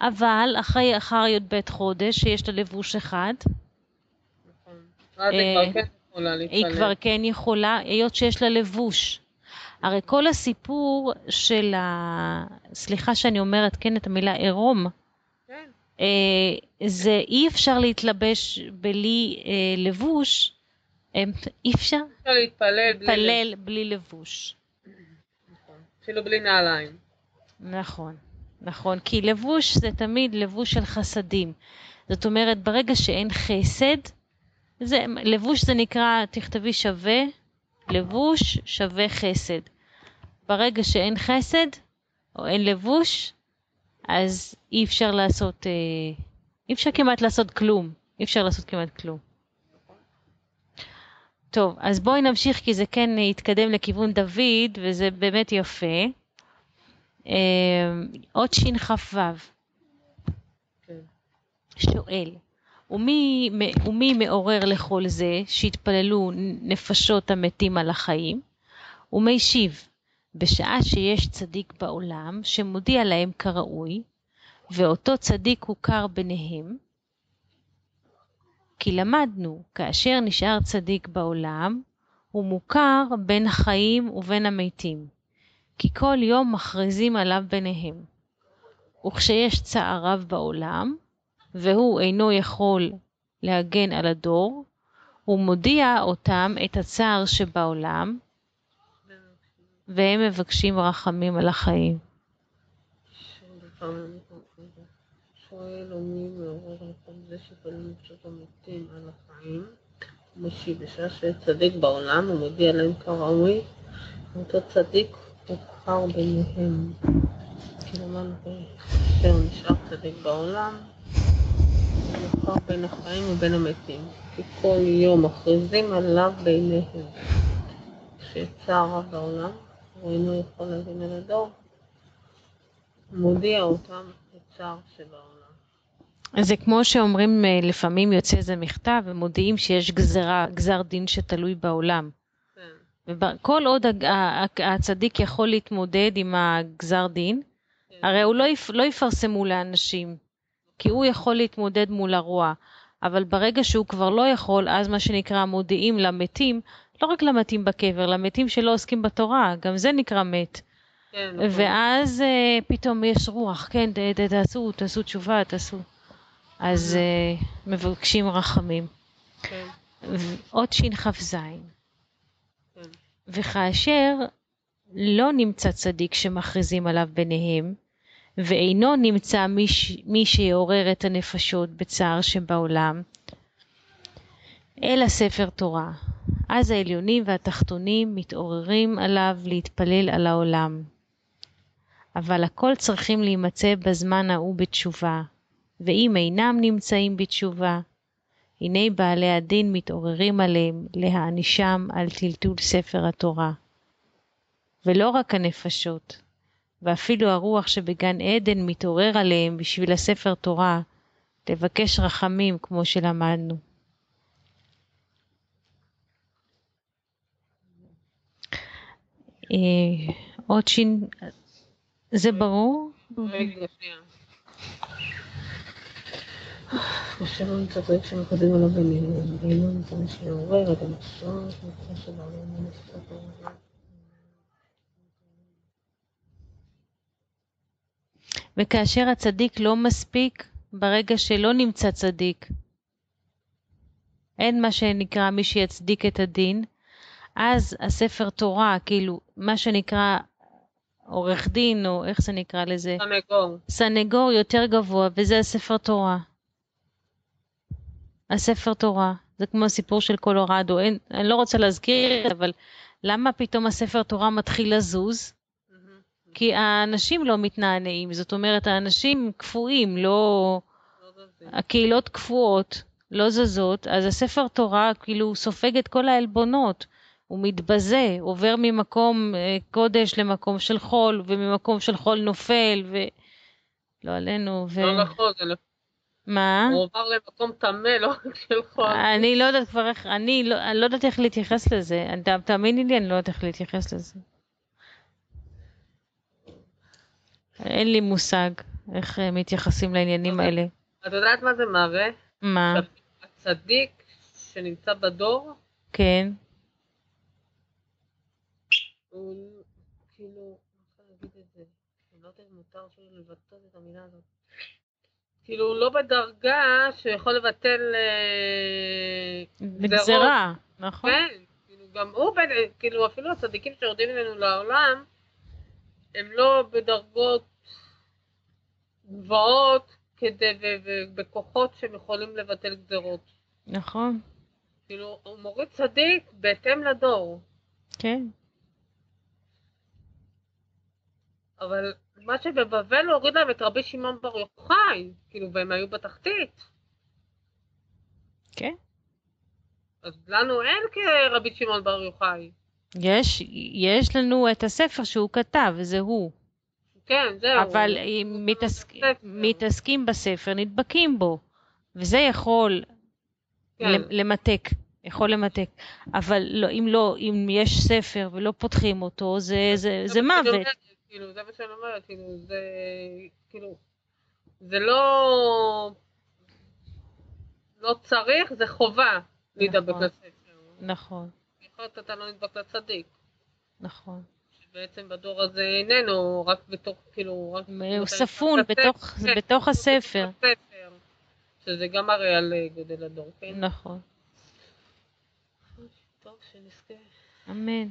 אבל אחרי, אחר י"ב חודש, שיש לה לבוש אחד, היא אה, כבר כן יכולה. היא כבר כן יכולה, היות שיש לה לבוש. הרי כל הסיפור של ה... סליחה שאני אומרת כן את המילה עירום, כן, אה, זה אי אפשר להתלבש בלי אה, לבוש, אה, אי אפשר אפשר להתפלל בלי... להתפלל בלי לבוש. נכון. אפילו בלי נעליים. נכון, נכון, כי לבוש זה תמיד לבוש של חסדים. זאת אומרת, ברגע שאין חסד, זה, לבוש זה נקרא, תכתבי שווה, לבוש שווה חסד. ברגע שאין חסד, או אין לבוש, אז אי אפשר לעשות, אה, אי אפשר כמעט לעשות כלום. אי אפשר לעשות כמעט כלום. טוב, אז בואי נמשיך כי זה כן יתקדם לכיוון דוד, וזה באמת יפה. אה, עוד שכ"ו. שואל, ומי, ומי מעורר לכל זה שהתפללו נפשות המתים על החיים? ומשיב, בשעה שיש צדיק בעולם שמודיע להם כראוי, ואותו צדיק הוכר ביניהם, כי למדנו, כאשר נשאר צדיק בעולם, הוא מוכר בין החיים ובין המתים, כי כל יום מכריזים עליו ביניהם. וכשיש צער רב בעולם, והוא אינו יכול להגן על הדור, הוא מודיע אותם את הצער שבעולם, והם מבקשים רחמים על החיים. שואל ומי מעורר לכל זה נפשות המתים על החיים, משיב בשעה שיש צדיק בעולם, הוא להם כראוי, אותו צדיק הוכר ביניהם. אנחנו, כאשר נשאר צדיק בעולם, מוכר בין החיים ובין המתים, כי כל יום מכריזים עליו ביניהם. כשיש צער רב בעולם, הוא אינו יכול להגן על הדור, מודיע אותם את צער שבעולם. זה כמו שאומרים אה, לפעמים יוצא איזה מכתב ומודיעים שיש גזרה, גזר דין שתלוי בעולם. כן, וכל עוד הצדיק יכול להתמודד עם הגזר דין, כן. הרי הוא לא, יפ, לא יפרסמו לאנשים, כי הוא יכול להתמודד מול הרוע. אבל ברגע שהוא כבר לא יכול, אז מה שנקרא מודיעים למתים, לא רק למתים בקבר, למתים שלא עוסקים בתורה, גם זה נקרא מת. כן, נכון. ואז אה, פתאום יש רוח, כן, ת, ת, תעשו, תעשו תשובה, תעשו. אז אה, מבקשים רחמים. כן, עוד שכ"ז. וכאשר לא נמצא צדיק שמכריזים עליו ביניהם, ואינו נמצא מי, ש... מי שיעורר את הנפשות בצער שבעולם, אלא ספר תורה. אז העליונים והתחתונים מתעוררים עליו להתפלל על העולם. אבל הכל צריכים להימצא בזמן ההוא בתשובה, ואם אינם נמצאים בתשובה, הנה בעלי הדין מתעוררים עליהם להענישם על טלטול ספר התורה. ולא רק הנפשות, ואפילו הרוח שבגן עדן מתעורר עליהם בשביל הספר תורה, לבקש רחמים כמו שלמדנו. אה, עוד שין... זה ברור? רגע, שנייה. לא נמצא צדיק שמקדם עליו ואינו נמצא מי שיעורר את המחשבות, מקום שבעולם לא נמצא וכאשר הצדיק לא מספיק, ברגע שלא נמצא צדיק, אין מה שנקרא מי שיצדיק את הדין, אז הספר תורה, כאילו, מה שנקרא עורך דין, או איך זה נקרא לזה? סנגור. סנגור יותר גבוה, וזה הספר תורה. הספר תורה. זה כמו הסיפור של קולורדו. אין, אני לא רוצה להזכיר, אבל למה פתאום הספר תורה מתחיל לזוז? כי האנשים לא מתנענעים, זאת אומרת, האנשים קפואים, לא... לא. הקהילות קפואות, לא זזות, אז הספר תורה כאילו סופג את כל העלבונות. הוא מתבזה, עובר ממקום אה, קודש למקום של חול, וממקום של חול נופל, ו... לא עלינו, ו... לא נכון, זה מה? הוא עבר למקום טמא, לא רק של חול. אני לא יודעת כבר איך, אני לא, אני לא יודעת איך להתייחס לזה. תאמיני לי, אני לא יודעת איך להתייחס לזה. אין לי מושג איך אה, מתייחסים לעניינים אוקיי. האלה. את יודעת מה זה מראה? מה? הצדיק שנמצא בדור, כן, הוא כאילו, אני לא יודעת אם מותר אפילו לבטא את המילה הזאת. כאילו הוא לא בדרגה שיכול לבטל אה, גזרות. גזרה, נכון? כן, כאילו גם הוא, בין, כאילו אפילו הצדיקים שיורדים אלינו לעולם, הם לא בדרגות גבוהות כדי, ובכוחות שהם יכולים לבטל גזרות. נכון, כאילו, הוא מוריד צדיק בהתאם לדור, כן. אבל מה שבבבל הוא הוריד להם את רבי שמעון בר יוחאי, כאילו, והם היו בתחתית. כן. אז לנו אין כרבי שמעון בר יוחאי. יש, יש לנו את הספר שהוא כתב, וזה הוא. כן, זהו. אבל הוא- אם מתעסק, בספר. מתעסקים בספר, נדבקים בו. וזה יכול כן. למ- למתק, יכול למתק. אבל לא, אם לא, אם יש ספר ולא פותחים אותו, זה, זה, זה שאני מוות. כאילו, זה מה שאני אומרת, כאילו, זה, כאילו, זה לא, לא צריך, זה חובה להידבק נכון. לספר. נכון, אחרת אתה לא נדבק לצדיק. נכון. שבעצם בדור הזה איננו, רק בתוך, כאילו, רק... הוא ספון בתוך, כן, בתוך הספר. הספר. שזה גם מראה על אה, גודל הדור, כן? נכון. טוב, שנזכה. אמן.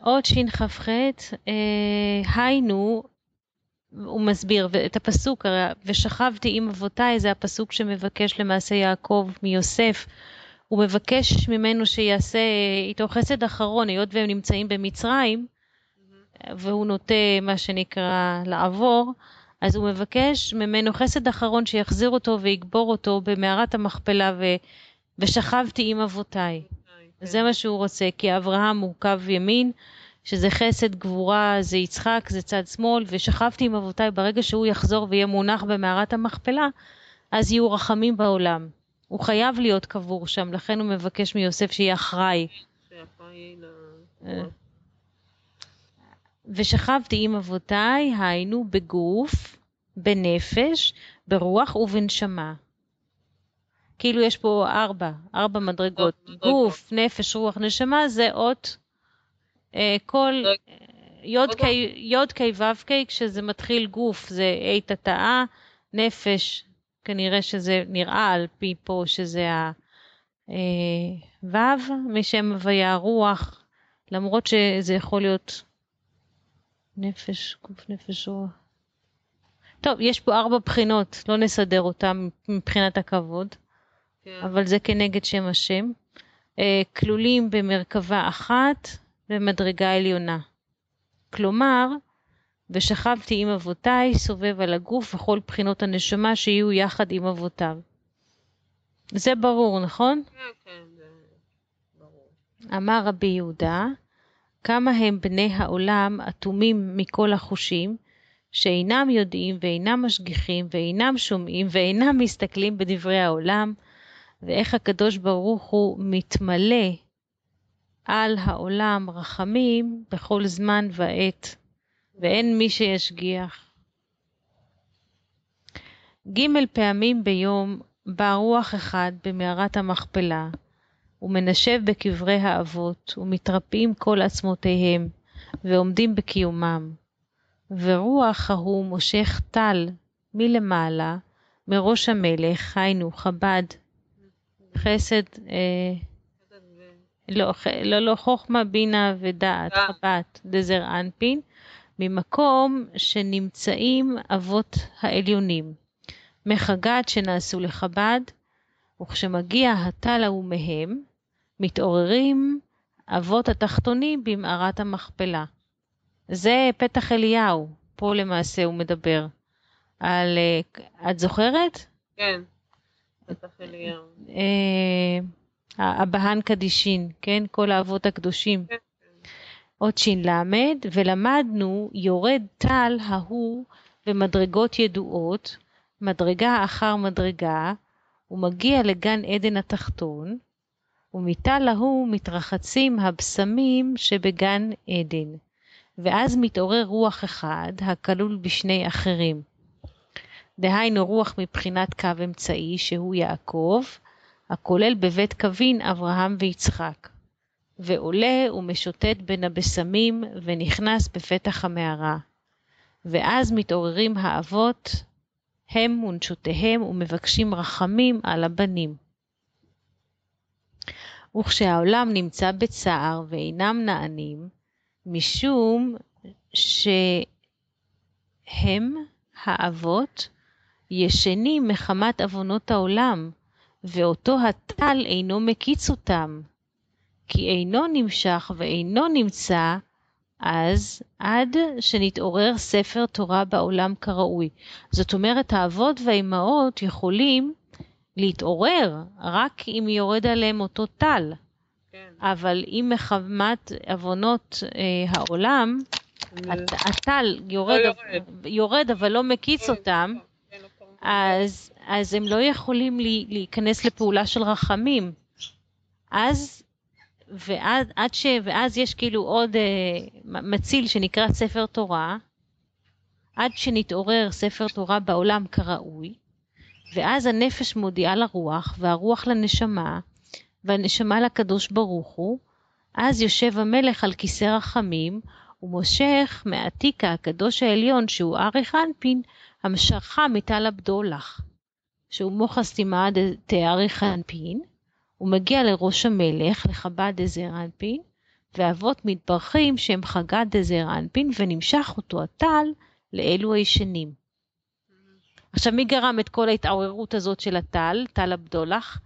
עוד שכ"ח, אה, היינו, הוא מסביר את הפסוק, הרי ושכבתי עם אבותיי, זה הפסוק שמבקש למעשה יעקב מיוסף. הוא מבקש ממנו שיעשה איתו חסד אחרון, היות והם נמצאים במצרים, והוא נוטה מה שנקרא לעבור, אז הוא מבקש ממנו חסד אחרון שיחזיר אותו ויגבור אותו במערת המכפלה ו... ושכבתי עם אבותיי. זה מה שהוא רוצה, כי אברהם הוא קו ימין, שזה חסד, גבורה, זה יצחק, זה צד שמאל, ושכבתי עם אבותיי, ברגע שהוא יחזור ויהיה מונח במערת המכפלה, אז יהיו רחמים בעולם. הוא חייב להיות קבור שם, לכן הוא מבקש מיוסף שיהיה אחראי. אה. ושכבתי עם אבותיי, היינו בגוף, בנפש, ברוח ובנשמה. כאילו יש פה ארבע, ארבע מדרגות. גוף, נפש, רוח, נשמה זה אות, אה, כל מדרג- יוד קי- קי וו קי, כשזה מתחיל גוף זה אי תתאה, נפש, כנראה שזה נראה על פי פה שזה ה... אה, משם הוויה רוח, למרות שזה יכול להיות נפש, גוף נפש רוח. טוב, יש פה ארבע בחינות, לא נסדר אותן מבחינת הכבוד, כן. אבל זה כנגד שם השם. אה, כלולים במרכבה אחת במדרגה עליונה. כלומר, ושכבתי עם אבותיי, סובב על הגוף וכל בחינות הנשמה שיהיו יחד עם אבותיו. זה ברור, נכון? כן, כן, זה ברור. אמר רבי יהודה, כמה הם בני העולם אטומים מכל החושים, שאינם יודעים ואינם משגיחים ואינם שומעים ואינם מסתכלים בדברי העולם, ואיך הקדוש ברוך הוא מתמלא על העולם רחמים בכל זמן ועת, ואין מי שישגיח. ג' פעמים ביום בא רוח אחד במערת המכפלה, ומנשב בקברי האבות, ומתרפאים כל עצמותיהם, ועומדים בקיומם. ורוח ההוא מושך טל מלמעלה, מראש המלך, היינו חב"ד, חסד, אה, לא, לא, לא, חוכמה, בינה ודעת, חב"ד, דזר אנפין, ממקום שנמצאים אבות העליונים, מחגת שנעשו לחב"ד, וכשמגיע הטל ההוא מהם, מתעוררים אבות התחתונים במערת המכפלה. זה פתח אליהו, פה למעשה הוא מדבר. על, אה, את זוכרת? כן. הבהן אה, קדישין, כן? כל האבות הקדושים. כן. עוד ש"ל, ולמדנו יורד טל ההוא במדרגות ידועות, מדרגה אחר מדרגה, ומגיע לגן עדן התחתון, ומטל ההוא מתרחצים הבשמים שבגן עדן, ואז מתעורר רוח אחד הכלול בשני אחרים. דהיינו רוח מבחינת קו אמצעי שהוא יעקב, הכולל בבית קווין אברהם ויצחק. ועולה ומשוטט בין הבשמים ונכנס בפתח המערה. ואז מתעוררים האבות, הם ונשותיהם, ומבקשים רחמים על הבנים. וכשהעולם נמצא בצער ואינם נענים, משום שהם, האבות, ישנים מחמת עוונות העולם, ואותו הטל אינו מקיץ אותם, כי אינו נמשך ואינו נמצא, אז עד שנתעורר ספר תורה בעולם כראוי. זאת אומרת, האבות והאימהות יכולים להתעורר רק אם יורד עליהם אותו טל. כן. אבל אם מחמת עוונות אה, העולם, הטל יורד, לא יורד. יורד אבל לא מקיץ כן, אותם, לא אז, אז הם לא יכולים להיכנס לפעולה של רחמים. אז ואז, עד ש, ואז יש כאילו עוד אה, מציל שנקרא ספר תורה, עד שנתעורר ספר תורה בעולם כראוי, ואז הנפש מודיעה לרוח, והרוח לנשמה, והנשמה לקדוש ברוך הוא, אז יושב המלך על כיסא רחמים, ומושך מעתיקה הקדוש העליון, שהוא אריך אנפין, המשכה מטל הבדולח, שהוא מוחס תימא דאריך אנפין, הוא מגיע לראש המלך, לחב"ד דזר אנפין, ואבות מתברכים שהם חגת דזר אנפין, ונמשך אותו הטל לאלו הישנים. עכשיו, מי גרם את כל ההתעוררות הזאת של הטל, טל הבדולח?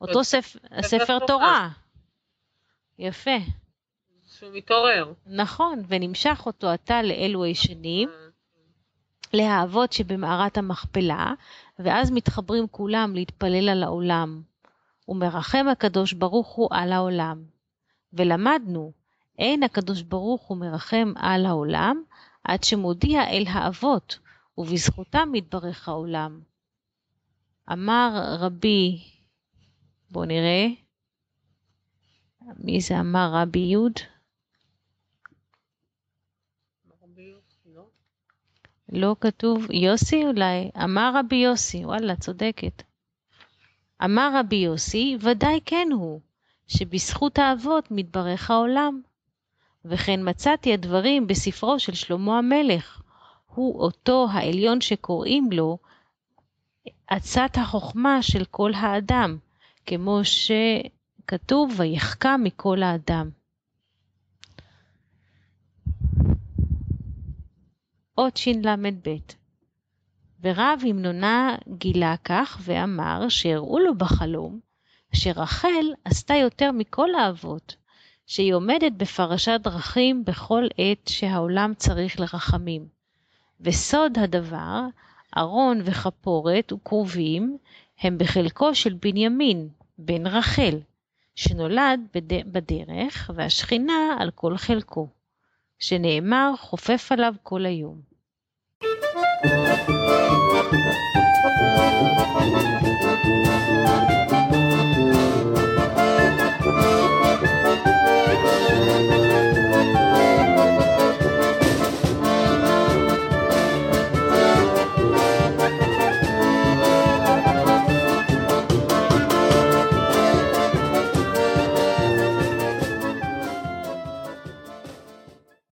אותו ספר, ספר תורה. יפה. שהוא מתעורר. נכון, ונמשך אותו הטל לאלו הישנים, להאבות שבמערת המכפלה, ואז מתחברים כולם להתפלל על העולם. ומרחם הקדוש ברוך הוא על העולם. ולמדנו, אין הקדוש ברוך הוא מרחם על העולם, עד שמודיע אל האבות, ובזכותם מתברך העולם. אמר רבי, בואו נראה, מי זה אמר רבי יוד? לא כתוב, יוסי אולי, אמר רבי יוסי, וואלה, צודקת. אמר רבי יוסי, ודאי כן הוא, שבזכות האבות מתברך העולם. וכן מצאתי הדברים בספרו של שלמה המלך, הוא אותו העליון שקוראים לו עצת החוכמה של כל האדם, כמו שכתוב ויחכה מכל האדם. אות של"ב ורב המנונה גילה כך ואמר שהראו לו בחלום שרחל עשתה יותר מכל האבות, שהיא עומדת בפרשת דרכים בכל עת שהעולם צריך לרחמים. וסוד הדבר, ארון וכפורת וכרובים, הם בחלקו של בנימין, בן רחל, שנולד בד... בדרך, והשכינה על כל חלקו, שנאמר חופף עליו כל היום.